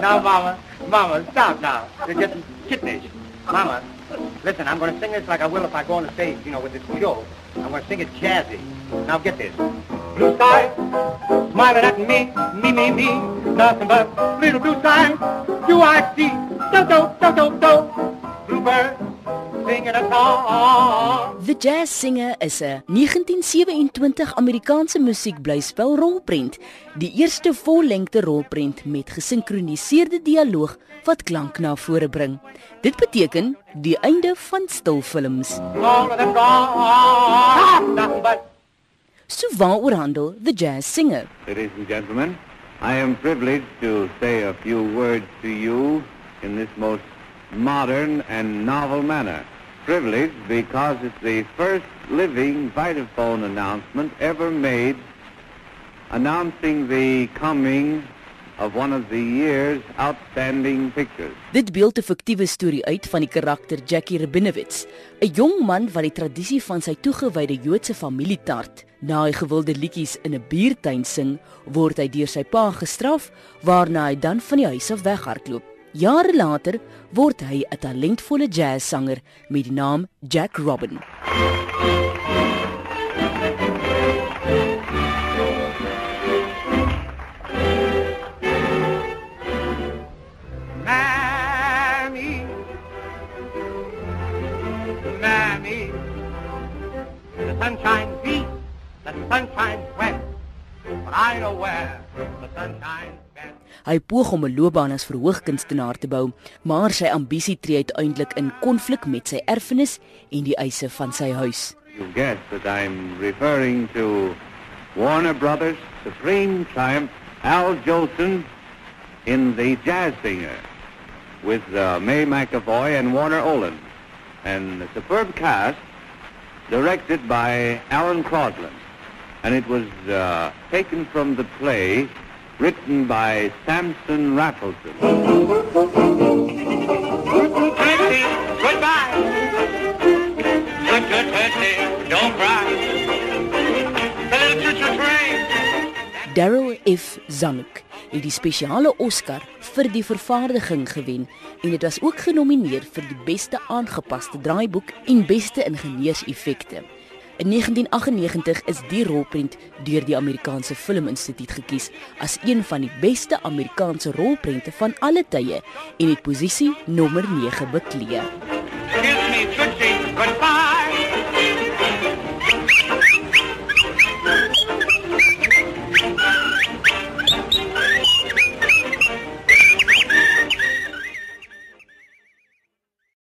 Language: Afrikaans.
Now, Mama, Mama, stop now. You're getting kittenish. Mama, listen, I'm going to sing this like I will if I go on the stage, you know, with this show. I'm going to sing it jazzy. Now, get this. Blue sky, smiling at me, me, me, me. Nothing but little blue sky. Do I see? don't, do, do, do, do. The Jazz Singer is 'n 1927 Amerikaanse musiekblyspel rolprent, die eerste vollengte rolprent met gesinkroniseerde dialoog wat klank na vore bring. Dit beteken die einde van stilfilms. So waaroor handel The Jazz Singer? Ladies and gentlemen, I am privileged to say a few words to you in this most modern and novel manner. Privileged because it's the first living Vitaphone announcement ever made announcing the coming of one of the year's outstanding pictures. Dit beeld 'n fiktiewe storie uit van die karakter Jackie Rabinowitz, 'n jong man wat die tradisie van sy toegewyde Joodse familie tart. Na hy gewilde liedjies in 'n buurtuin sing, word hy deur sy pa gestraf, waarna hy dan van die huis af weghardloop. Jare later word hy 'n talentvolle jazzsanger met die naam Jack Robin. Mammy, Mammy, the sun shines east, the sun shines west, but I know where the sun shines best. Hy poog om 'n loopbaan as verhoogkunstenaar te bou, maar sy ambisie tree uiteindelik in konflik met sy erfenis en die eise van sy huis. You guess that I'm referring to Warner Brothers' supreme triumph, Al Jolson in The Jazz Singer, with uh, May McAvoy and Warner Olin, and a superb cast directed by Alan Crosland. And it was uh, taken from the play written by Samson Raffleson. Tootsie, goodbye. Toot, toot, tootsie, don't cry. The little choo-choo train. Daryl F. Zanuck het die spesiale Oscar vir die vervaardiging gewen en dit was ook genomineer vir die beste aangepaste draaiboek en beste ingenieurseffekte. In 1998 is die rolprent deur die Amerikaanse Filminstituut gekies as een van die beste Amerikaanse rolprente van alle tye en het posisie nommer 9 bekleed.